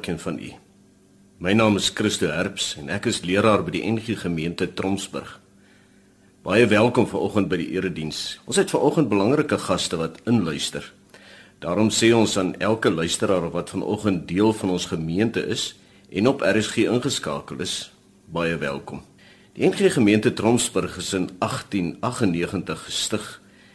Elkeen van u. My naam is Christo Herbs en ek is leraar by die NG Gemeente Tromsburg. Baie welkom vanoggend by die erediens. Ons het vanoggend belangrike gaste wat inluister. Daarom sê ons aan elke luisteraar wat vanoggend deel van ons gemeente is en op RSG ingeskakel is, baie welkom. Die NG Gemeente Tromsburg is in 1898 gestig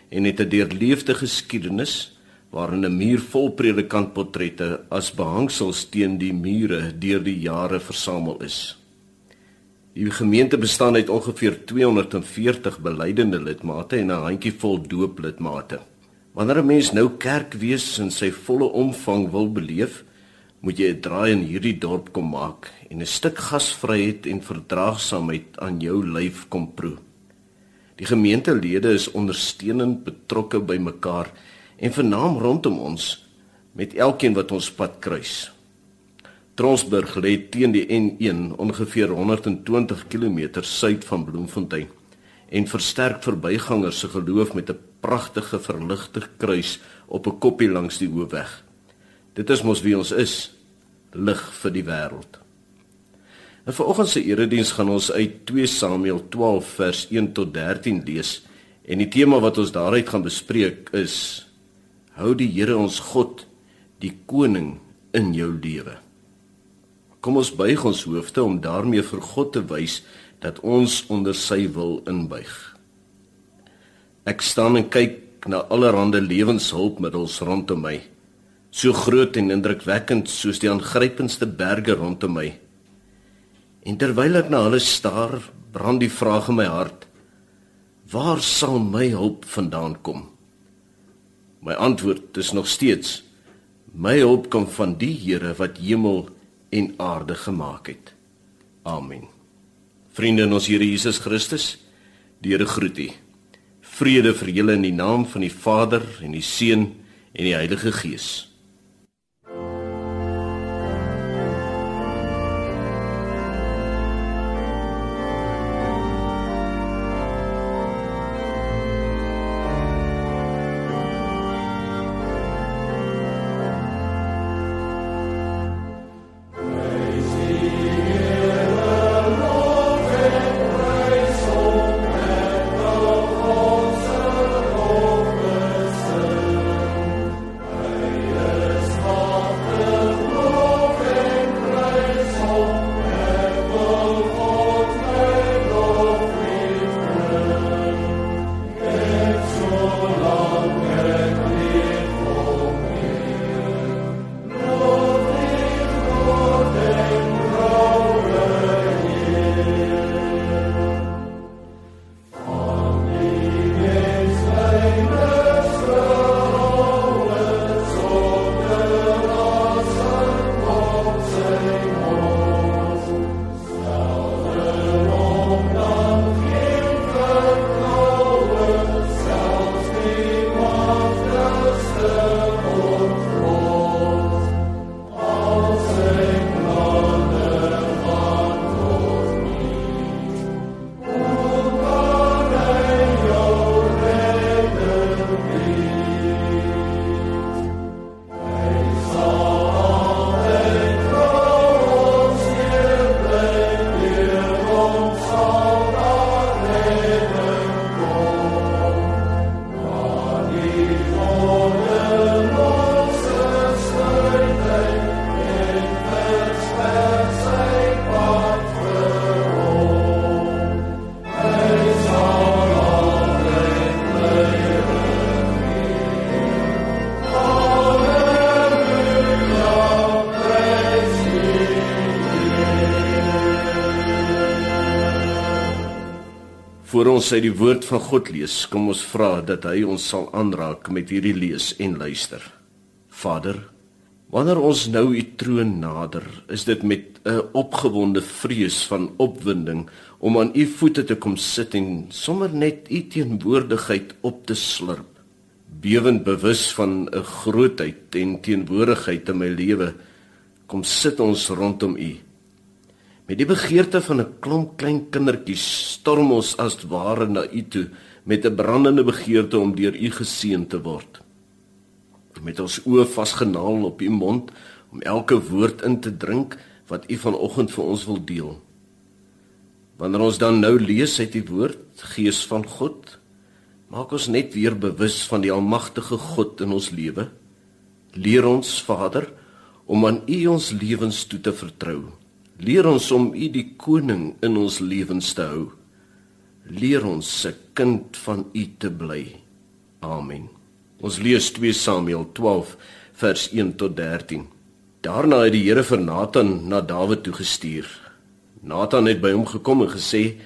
en het 'n deurleefde geskiedenis waarin 'n muur vol predikantportrette as behangsels teen die mure deur die jare versamel is. Die gemeente bestaan uit ongeveer 240 belydende lidmate en 'n handjievol dooplidmate. Wanneer 'n mens nou kerkwees in sy volle omvang wil beleef, moet jy 'n draai in hierdie dorp kom maak en 'n stuk gasvryheid en verdraagsaamheid aan jou lyf kom proe. Die gemeentelede is ondersteunend betrokke by mekaar en vernaam rondom ons met elkeen wat ons pad kruis. Tronsburg lê teen die N1 ongeveer 120 km suid van Bloemfontein en versterk verbygangers se geloof met 'n pragtige verligte kruis op 'n koppie langs die hoofweg. Dit is mos wie ons is, lig vir die wêreld. En vanoggend se erediens gaan ons uit 2 Samuel 12 vers 1 tot 13 lees en die tema wat ons daaruit gaan bespreek is hou die Here ons God die koning in jou lewe. Kom ons buig ons hoofde om daarmee vir God te wys dat ons onder sy wil inbuig. Ek staan en kyk na allerlei lewenshulpmiddels rondom my, so groot en indrukwekkend soos die aangrypendste berge rondom my. En terwyl ek na hulle staar, brand die vraag in my hart: Waar sal my hulp vandaan kom? My antwoord is nog steeds: My hulp kom van die Here wat hemel en aarde gemaak het. Amen. Vriende in ons Here Jesus Christus, die Here groet u. Vrede vir julle in die naam van die Vader en die Seun en die Heilige Gees. Ons uit die woord van God lees, kom ons vra dat hy ons sal aanraak met hierdie lees en luister. Vader, wanneer ons nou u troon nader, is dit met 'n opgewonde vrees van opwinding om aan u voete te kom sit en sommer net u teenwoordigheid op te slurp. Bewend bewus van 'n grootheid en teenwoordigheid in my lewe, kom sit ons rondom u Met die begeerte van 'n klomp klein kindertjies storm ons as ware na U toe met 'n brandende begeerte om deur U geseën te word. Met ons oë vasgenaal op U mond om elke woord in te drink wat U vanoggend vir ons wil deel. Wanneer ons dan nou lees uit die woord Gees van God, maak ons net weer bewus van die almagtige God in ons lewe. Leer ons, Vader, om aan U ons lewens toe te vertrou. Leer ons om U die koning in ons lewens te hou. Leer ons 'n kind van U te bly. Amen. Ons lees 2 Samuel 12 vers 1 tot 13. Daarna het die Here vir Nathan na Dawid toe gestuur. Nathan het by hom gekom en gesê: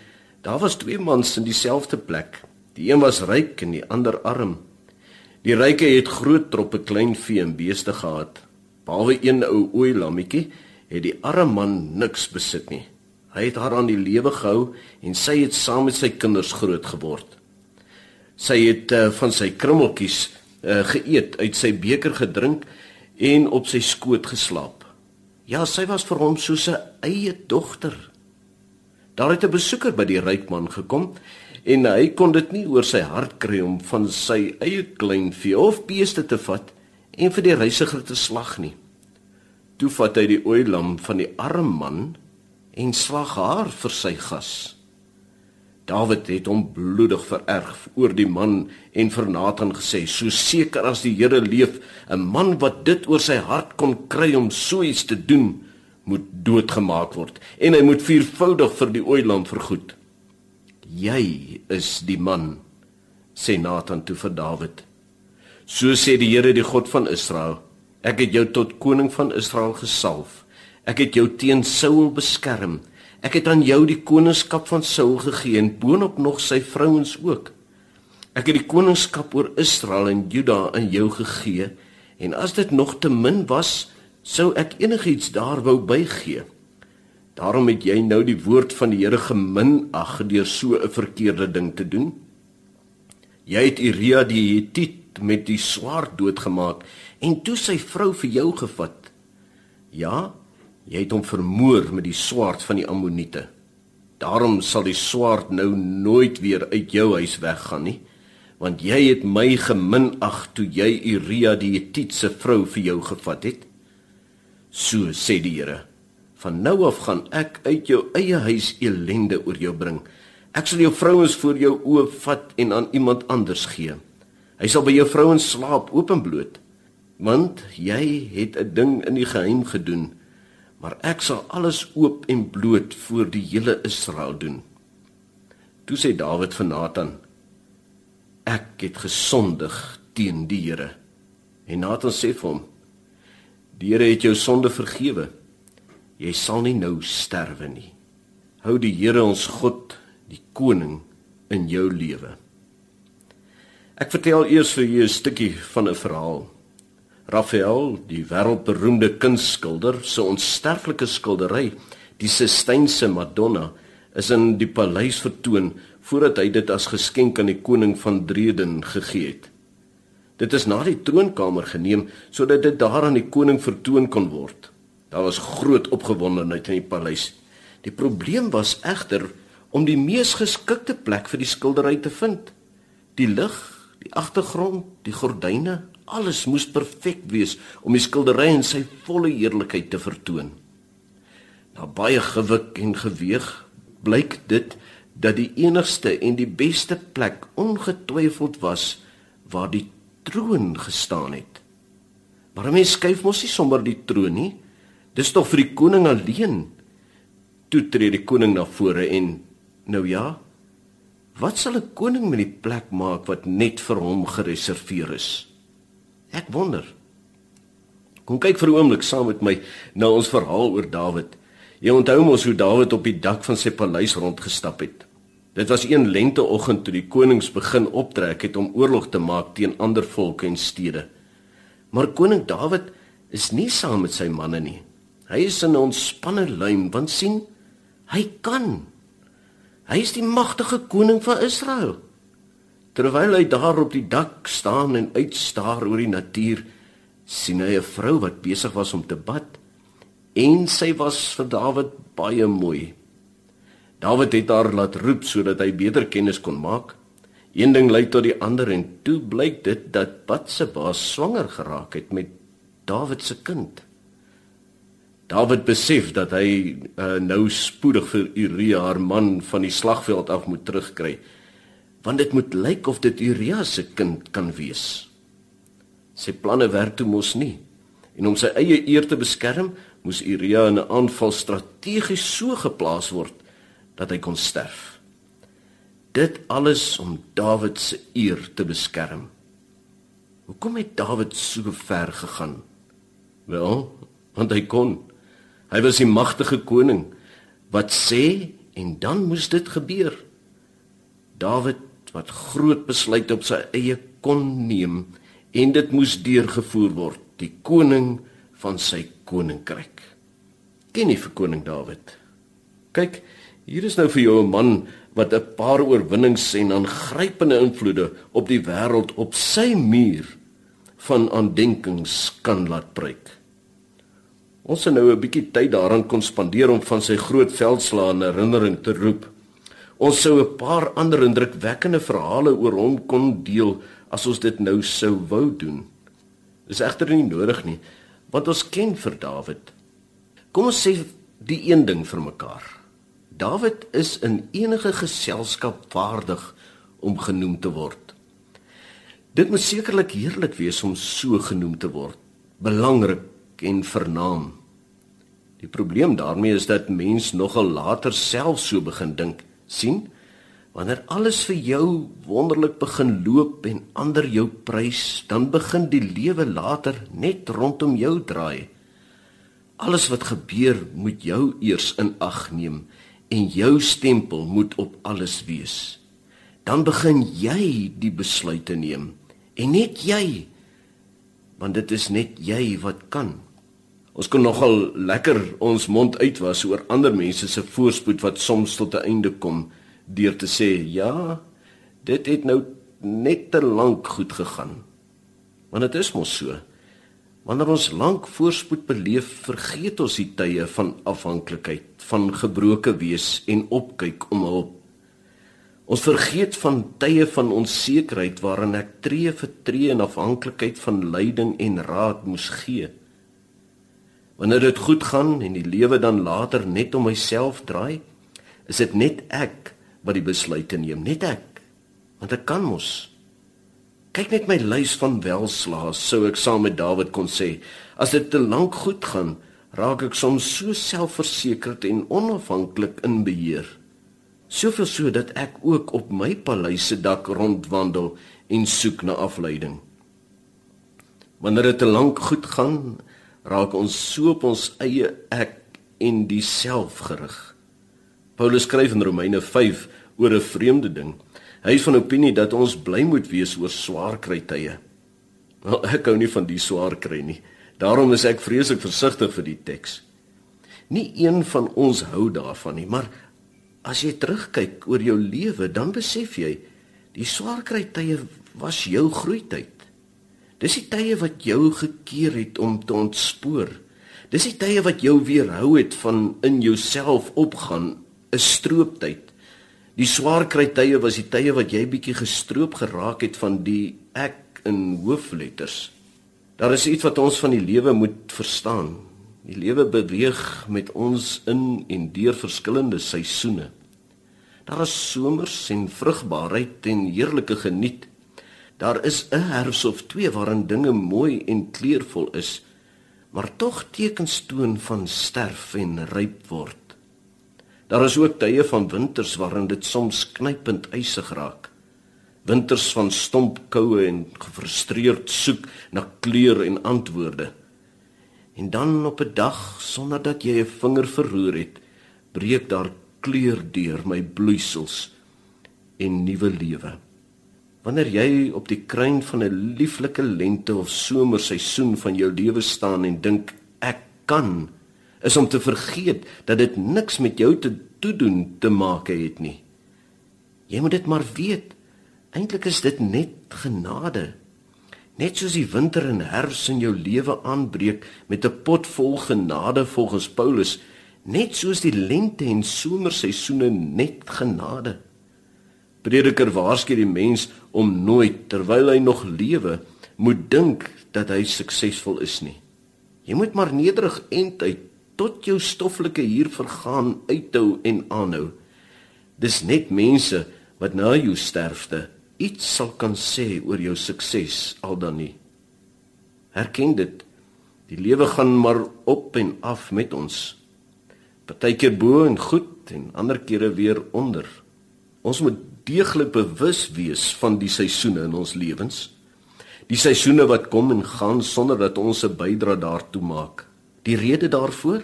"Daar was twee mans in dieselfde plek. Die een was ryk en die ander arm. Die ryke het groot troppe klein vee en beeste gehad. Behalwe een ou ooi lammetjie, het die arme man niks besit nie. Hy het haar aan die lewe gehou en sy het saam met sy kinders groot geword. Sy het uh, van sy krummeltjies uh, geëet, uit sy beker gedrink en op sy skoot geslaap. Ja, sy was vir hom soos 'n eie dogter. Daar het 'n besoeker by die ryk man gekom en hy kon dit nie oor sy hart kry om van sy eie klein vee of beeste te vat en vir die reisiger te slag nie. Toe vat hy die ooilam van die arme man en slag haar vir sy gas. Dawid het hom bloedig vererg oor die man en vir Nathan gesê: "So seker as die Here leef, 'n man wat dit oor sy hart kon kry om so iets te doen, moet doodgemaak word en hy moet viervoudig vir die ooilam vergoed." "Jy is die man," sê Nathan toe vir Dawid. "So sê die Here, die God van Israel: Ek het jou tot koning van Israel gesalf. Ek het jou teen Saul beskerm." Ek het aan jou die koningskap van Saul gegee en boonop nog sy vrouens ook. Ek het die koningskap oor Israel en Juda aan jou gegee en as dit nog te min was, sou ek enigiets daar wou bygee. Daarom het jy nou die woord van die Here geminag deur so 'n verkeerde ding te doen. Jy het Uria die Hethiet met die swaard doodgemaak en toe sy vrou vir jou gevat. Ja, Jy het hom vermoor met die swaard van die Ammoniete. Daarom sal die swaard nou nooit weer uit jou huis weggaan nie, want jy het my geminag toe jy Uria die Hethiese vrou vir jou gevat het. So sê die Here: Van nou af gaan ek uit jou eie huis elende oor jou bring. Ek sal jou vrouens voor jou oë vat en aan iemand anders gee. Hy sal by jou vrouens slaap openbloot, want jy het 'n ding in die geheim gedoen maar ek sal alles oop en bloot voor die hele Israel doen. Toe sê Dawid vir Nathan: Ek het gesondig teen die Here. En Nathan sê vir hom: Die Here het jou sonde vergewe. Jy sal nie nou sterwe nie. Hou die Here ons God, die koning in jou lewe. Ek vertel eers vir julle 'n stukkie van 'n verhaal. Raphael, die wêreldberoemde kunstskilder, se onsterflike skildery, die Sistynse Madonna, is in die paleis vertoon voordat hy dit as geskenk aan die koning van Dreden gegee het. Dit is na die troonkamer geneem sodat dit daar aan die koning vertoon kon word. Daar was groot opgewondenheid in die paleis. Die probleem was egter om die mees geskikte plek vir die skildery te vind. Die lig, die agtergrond, die gordyne, Alles moes perfek wees om die skildery in sy volle heerlikheid te vertoon. Na baie gewik en geweeg blyk dit dat die enigste en die beste plek ongetwyfeld was waar die troon gestaan het. Maar 'n mens skuif mos nie sommer die troon nie. Dis tog vir die koning alleen. Toe tree die koning na vore en nou ja, wat sal 'n koning met die plek maak wat net vir hom gereserveer is? Ek wonder. Kom kyk vir 'n oomblik saam met my na ons verhaal oor Dawid. Jy onthou mos hoe Dawid op die dak van sy paleis rondgestap het. Dit was een lenteoggend toe die konings begin optrek het om oorlog te maak teen ander volke en stede. Maar koning Dawid is nie saam met sy manne nie. Hy is in 'n ontspanne luim want sien, hy kan. Hy is die magtige koning van Israel. Terwyl hy daar op die dak staan en uitstaar oor die natuur, sien hy 'n vrou wat besig was om te bad en sy was vir Dawid baie mooi. Dawid het haar laat roep sodat hy beter kennis kon maak. Een ding lei tot die ander en toe blyk dit dat Batseba swanger geraak het met Dawid se kind. Dawid besef dat hy uh, nou spoedig vir Uria haar man van die slagveld af moet terugkry. Want dit moet lyk of dit Uria se kind kan wees. Sy planne werk toe mos nie. En om sy eie eer te beskerm, moes Uria in 'n aanval strategies so geplaas word dat hy kon sterf. Dit alles om Dawid se eer te beskerm. Hoekom het Dawid so ver gegaan? Wel, want hy kon. Hy was die magtige koning wat sê en dan moes dit gebeur. Dawid wat groot besluit op sy eie kon neem en dit moes deurgevoer word, die koning van sy koninkryk. Ken jy vir koning Dawid? Kyk, hier is nou vir jou 'n man wat 'n paar oorwinnings en aangrypende invloede op die wêreld op sy muur van aandenkings kan laat breek. Ons het nou 'n bietjie tyd daaraan kon spandeer om van sy groot veldslae in herinnering te roep. Ons sou 'n paar ander indrukwekkende verhale oor hom kon deel as ons dit nou sou wou doen. Dis egter nie nodig nie, want ons ken vir Dawid. Kom ons sê die een ding vir mekaar. Dawid is in enige geselskap waardig om genoem te word. Dit moet sekerlik heerlik wees om so genoem te word, belangrik en vernaam. Die probleem daarmee is dat mens nogal later self so begin dink, sien? Wanneer alles vir jou wonderlik begin loop en ander jou prys, dan begin die lewe later net rondom jou draai. Alles wat gebeur, moet jou eers in ag neem en jou stempel moet op alles wees. Dan begin jy die besluite neem en net jy want dit is net jy wat kan ons kan nogal lekker ons mond uitwas oor ander mense se voorspoed wat soms tot 'n einde kom deur te sê ja dit het nou net te lank goed gegaan. Want dit is mos so. Wanneer ons lank voorspoed beleef vergeet ons die tye van afhanklikheid van gebroke wees en opkyk om hulp. Ons vergeet van tye van onsekerheid waarin ek tree vir tree in afhanklikheid van leiding en raad moes gee. Wanneer dit goed gaan en die lewe dan later net om myself draai, is dit net ek wat die besluite neem, net ek. Want ek kan mos. Kyk net my lys van welslae, sou ek saam met Dawid kon sê. As dit te lank goed gaan, raak ek soms so selfversekerd en onafhanklik in beheer. Soveel so dat ek ook op my paleis se dak rondwandel en soek na afleiding. Wanneer dit te lank goed gaan, raak ons so op ons eie ek en diself gerig. Paulus skryf in Romeine 5 oor 'n vreemde ding. Hy is van opinie dat ons bly moet wees oor swaar kry tye. Wel, ek hou nie van die swaar kry nie. Daarom is ek vreeslik versigtig vir die teks. Nie een van ons hou daarvan nie, maar As jy terugkyk oor jou lewe, dan besef jy die swaar kry tye was jou groeityd. Dis die tye wat jou gekeer het om te ontspoor. Dis die tye wat jou weerhou het van in jouself opgaan, 'n strooptyd. Die swaar kry tye was die tye wat jy bietjie gestroop geraak het van die ek in hoofletters. Daar is iets wat ons van die lewe moet verstaan. Die lewe beweeg met ons in en deur verskillende seisoene. Daar is somers en vrugbaarheid en heerlike geniet. Daar is 'n herfs of twee waarin dinge mooi en kleurvol is, maar tog tekens toon van sterf en ryp word. Daar is ook tye van winters waarin dit soms knypend ysig raak. Winters van stomp koue en gefrustreerd soek na kleur en antwoorde. En dan op 'n dag sonder dat jy 'n vinger verroer het, breek daar kleur deur my bloeisels en nuwe lewe. Wanneer jy op die kruin van 'n lieflike lente of somerseisoen van jou lewe staan en dink ek kan, is om te vergeet dat dit niks met jou te toedoen te maak het nie. Jy moet dit maar weet. Eintlik is dit net genade. Net soos die winter en herfs in jou lewe aanbreek met 'n pot vol genade volgens Paulus, net soos die lente en somerseisoene net genade. Prediker waarsku die mens om nooit terwyl hy nog lewe moet dink dat hy suksesvol is nie. Jy moet maar nederig end uit tot jou stoffelike hier vergaan uithou en aanhou. Dis net mense wat na jou sterfte iets sal kan sê oor jou sukses al dan nie. Herken dit. Die lewe gaan maar op en af met ons. Partykeer bo en goed en ander kere weer onder. Ons moet deeglik bewus wees van die seisoene in ons lewens. Die seisoene wat kom en gaan sonder dat ons 'n bydrae daartoe maak. Die rede daarvoor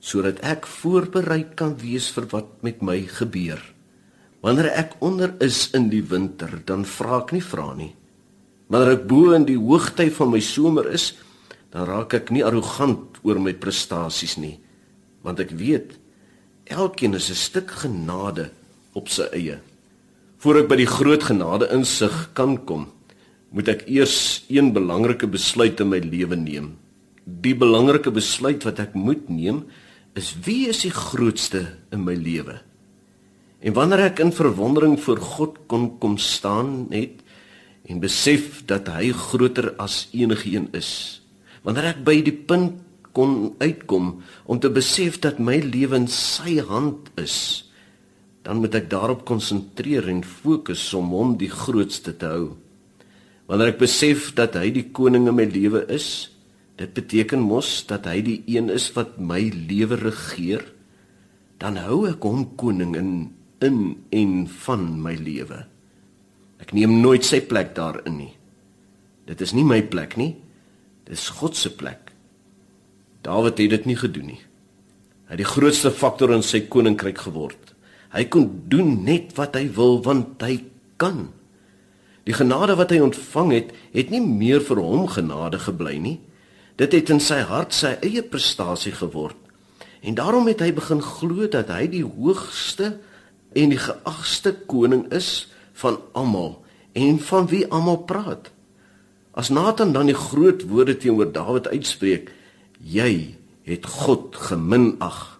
sodat ek voorberei kan wees vir wat met my gebeur. Wanneer ek onder is in die winter, dan vra ek nie vra nie. Wanneer ek bo in die hoogtyd van my somer is, dan raak ek nie arrogant oor my prestasies nie, want ek weet elkeen is 'n stuk genade op sy eie. Voordat ek by die groot genade insig kan kom, moet ek eers een belangrike besluit in my lewe neem. Die belangrike besluit wat ek moet neem is wie is die grootste in my lewe? En wanneer ek in verwondering voor God kon kom staan het en besef dat hy groter as enigiemand is, wanneer ek by die punt kon uitkom om te besef dat my lewe in sy hand is, dan moet ek daarop konsentreer en fokus om hom die grootste te hou. Wanneer ek besef dat hy die koning in my lewe is, dit beteken mos dat hy die een is wat my lewe regeer, dan hou ek hom koning in in en van my lewe. Ek neem nooit sy plek daarin nie. Dit is nie my plek nie. Dis God se plek. Dawid het dit nie gedoen nie. Hy het die grootste faktor in sy koninkryk geword. Hy kon doen net wat hy wil want hy kan. Die genade wat hy ontvang het, het nie meer vir hom genade gebly nie. Dit het in sy hart sy eie prestasie geword. En daarom het hy begin glo dat hy die hoogste en die geagste koning is van almal en van wie almal praat. As Nathan dan die groot woorde teenoor Dawid uitspreek, jy het God geminag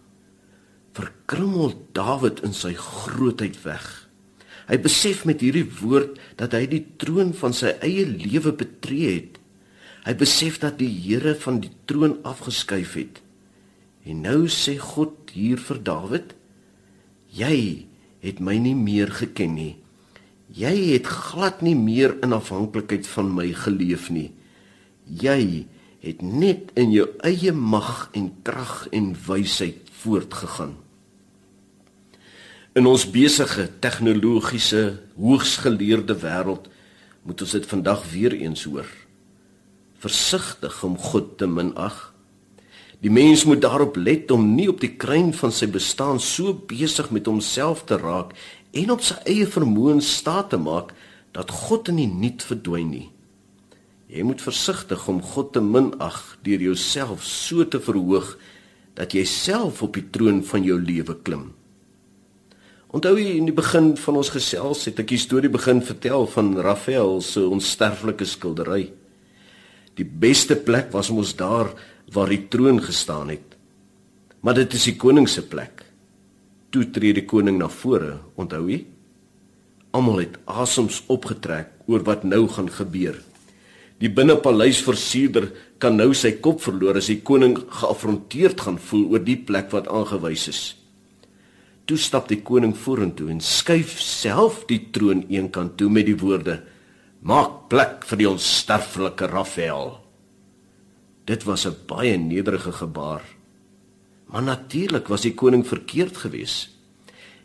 verkrummel Dawid in sy grootheid weg. Hy besef met hierdie woord dat hy die troon van sy eie lewe betree het. Hy besef dat die Here van die troon afgeskuif het. En nou sê God hier vir Dawid: Jy het my nie meer geken nie. Jy het glad nie meer in afhanklikheid van my geleef nie. Jy het net in jou eie mag en krag en wysheid voortgegaan. In ons besige tegnologiese hoogsgeleerde wêreld moet ons dit vandag weer eens hoor. Versigtig om God te minag. Die mens moet daarop let om nie op die kruin van sy bestaan so besig met homself te raak en op sy eie vermoë staat te maak dat God in die niet verdwyn nie. Jy moet versigtig om God te minag deur jouself so te verhoog dat jy self op die troon van jou lewe klim. Onthou jy in die begin van ons gesels het ek die storie begin vertel van Raphael se onsterflike skildery. Die beste plek was mos daar waar die troon gestaan het. Maar dit is die koning se plek. Toe tree die koning na vore, onthou jy? Almal het asems opgetrek oor wat nou gaan gebeur. Die binnepaleisversierder kan nou sy kop verloor as die koning geafronteerd gaan voel oor die plek wat aangewys is. Toe stap die koning vorentoe en skuif self die troon eenkant toe met die woorde: "Maak plek vir die onsterflike Raphael." Dit was 'n baie nederige gebaar. Maar natuurlik was die koning verkeerd geweest.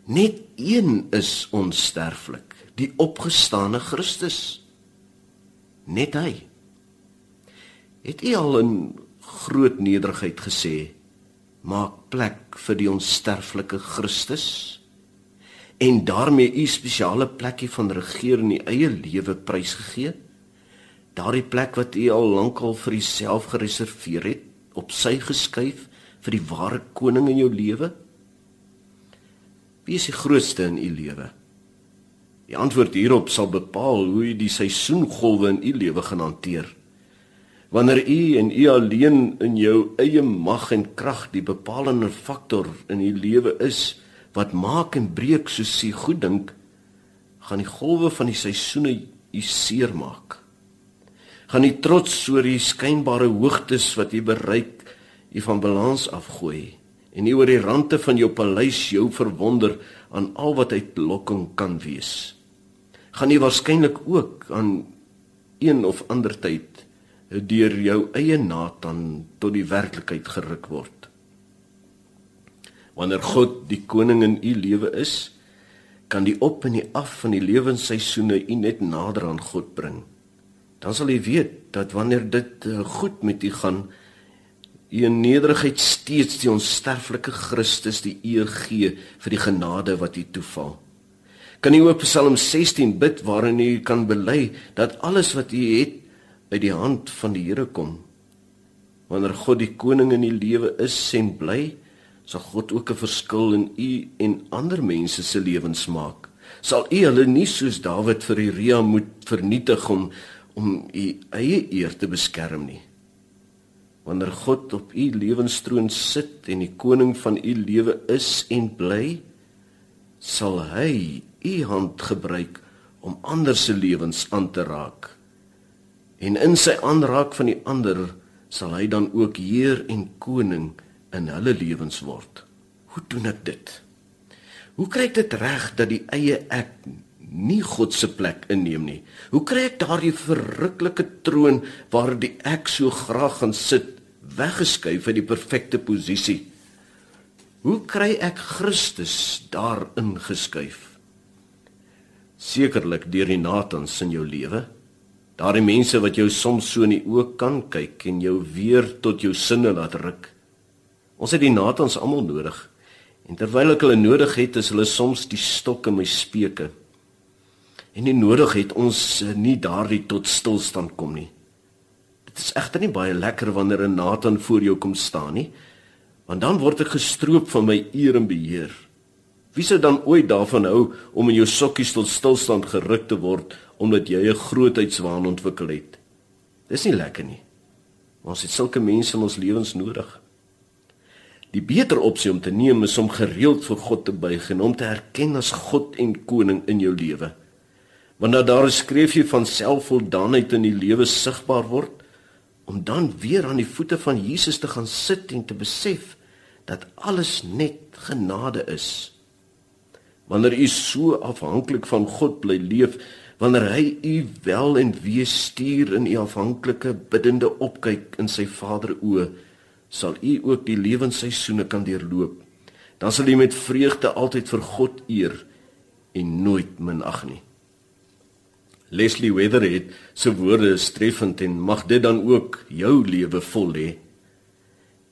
Net een is onsterflik, die opgestane Christus. Net hy. Het hy al in groot nederigheid gesê: maak plek vir die onsterflike Christus. En daarmee u spesiale plekkie van regeer in u eie lewe prysgegee. Daardie plek wat u al lankal vir uself gereserveer het op sy geskuif vir die ware koning in jou lewe. Wie is die grootste in u lewe? Die antwoord hierop sal bepaal hoe u die seisoengolwe in u lewe gaan hanteer wanneer u en u alleen in jou eie mag en krag die bepalende faktor in u lewe is wat maak en breek soos u goed dink gaan die golwe van die seisoene u seermaak gaan die trots oor die skynbare hoogtes wat u bereik U van balans afgooi en U oor die rande van jou paleis jou verwonder aan al wat uitlokking kan wees. Gaan U waarskynlik ook aan een of ander tyd deur jou eie Nathan tot die werklikheid geruk word. Wanneer God die koning in u lewe is, kan die op en die af van die lewensseisoene u net nader aan God bring. Dan sal u weet dat wanneer dit eh, goed met u gaan, u in nederigheid steeds die onsterflike Christus die eer gee vir die genade wat u toeval. Kan u ook Psalm 16 bid waarin u kan bely dat alles wat u het uit die hand van die Here kom. Wanneer God die koning in u lewe is en bly, sal God ook 'n verskil in u en ander mense se lewens maak. Sal u hulle nie soos Dawid vir Uria moet vernietig om om u eie eer te beskerm nie. Wanneer God op u lewenstroon sit en die koning van u lewe is en bly, sal hy u hand gebruik om ander se lewens aan te raak. En in sy aanraak van die ander sal hy dan ook heer en koning in hulle lewens word. Hoe doen ek dit? Hoe kry ek dit reg dat die eie ek nie God se plek inneem nie? Hoe kry ek daardie verruklike troon waar die ek so graag gaan sit weggeskuif uit die perfekte posisie? Hoe kry ek Christus daarin geskuif? Sekerlik deur die Natans in jou lewe. Daardie mense wat jou soms so in die oë kan kyk en jou weer tot jou sinne laat ruk. Ons het die Natans almal nodig. En terwyl ek hulle nodig het, is hulle soms die stok in my speke. En nie nodig het ons nie daardie tot stilstand kom nie. Dit is egter nie baie lekker wanneer 'n Nathan voor jou kom staan nie, want dan word ek gestroop van my eer en beheer. Wie sou dan ooit daarvan hou om in jou sokkies tot stilstand geruk te word omdat jy 'n grootheidswaan ontwikkel het? Dis nie lekker nie. Ons het sulke mense in ons lewens nodig. Die beter opsie om te neem is om gereeld voor God te buig en hom te erken as God en koning in jou lewe. Wanneer daar 'n skreefie van selfvoldaanheid in die lewe sigbaar word, om dan weer aan die voete van Jesus te gaan sit en te besef dat alles net genade is. Wanneer u so afhanklik van God bly leef, wanneer hy u wel en wee stuur in u afhanklike biddende opkyk in sy Vader oë, sal u ook die lewensseisoene kan deurloop. Dan sal u met vreugde altyd vir God eer en nooit minag nie. Leslie Weatherhead se woorde is treffend en mag dit dan ook jou lewe vol hê.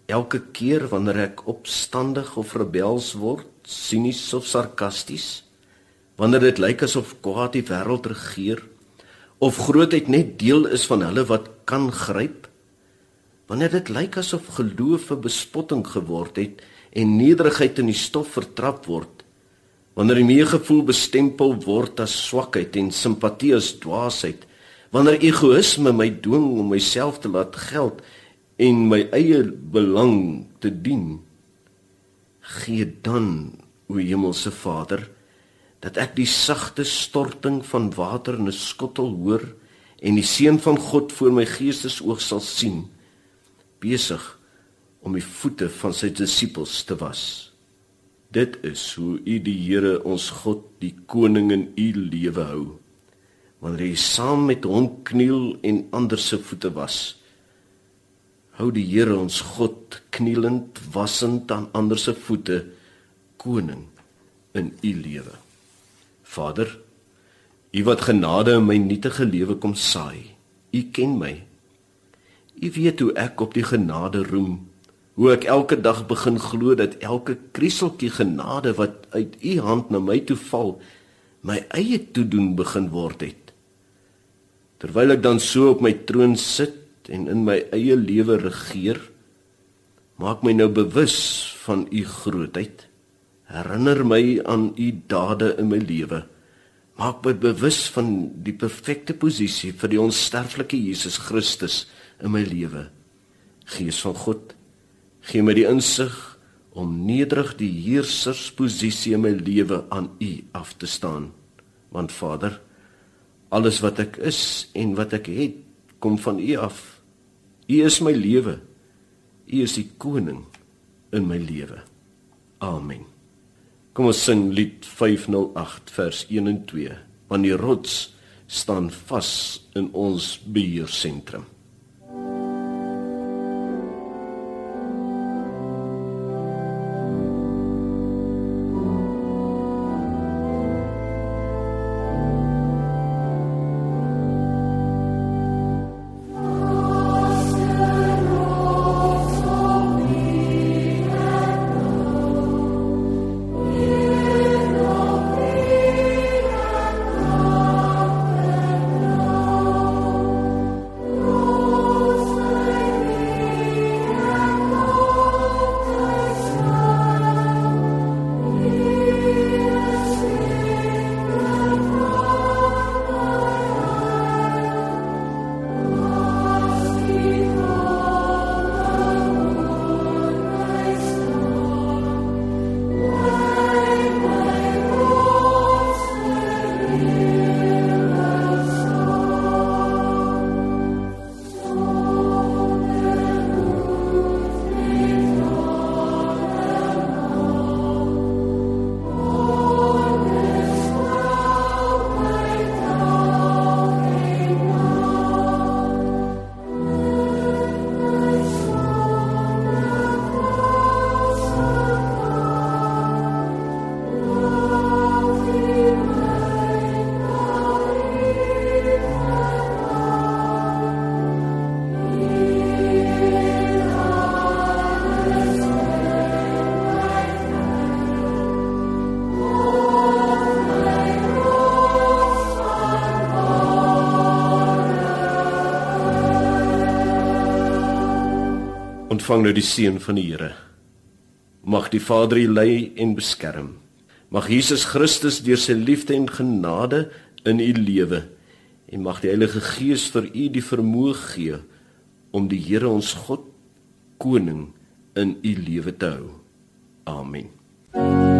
Elke keer wanneer ek opstandig of rebels word, sinies of sarkasties, wanneer dit lyk asof kwaad die wêreld regeer of grootheid net deel is van hulle wat kan gryp, wanneer dit lyk asof geloof 'n bespotting geword het en nederigheid in die stof vertrap word wanneer die meegevoel bestempel word as swakheid en simpatie as dwaasheid wanneer egoïsme my dwing om myself te laat geld en my eie belang te dien gee dan o hemelse Vader dat ek die sagte storting van water in 'n skottel hoor en die seën van God voor my geestesoog sal sien besig om die voete van sy disippels te was. Dit is hoe U die Here ons God, die koning in U lewe hou. Wanneer jy saam met hom kniel en ander se voete was, hou die Here ons God knielend wassend aan ander se voete koning in U lewe. Vader, U wat genade in my nietige lewe kom saai. U ken my. U weet hoe ek op die genade roem. Hoe ek elke dag begin glo dat elke krieseltjie genade wat uit u hand na my toe val, my eie toedoen begin word het. Terwyl ek dan so op my troon sit en in my eie lewe regeer, maak my nou bewus van u grootheid. Herinner my aan u dade in my lewe. Maak my bewus van die perfekte posisie vir die onsterflike Jesus Christus in my lewe. Gees van God, gee my die insig om nederig die heersersposisie in my lewe aan U af te staan. Want Vader, alles wat ek is en wat ek het, kom van U af. U is my lewe. U is die koning in my lewe. Amen. Kom ons sing lied 508 vers 1 en 2. Want die rots staan vas in ons beheersentrum. Ontvang nou die seën van die Here. Mag die Vader u lei en beskerm. Mag Jesus Christus deur sy liefde en genade in u lewe en mag die Heilige Gees vir u die vermoë gee om die Here ons God koning in u lewe te hou. Amen.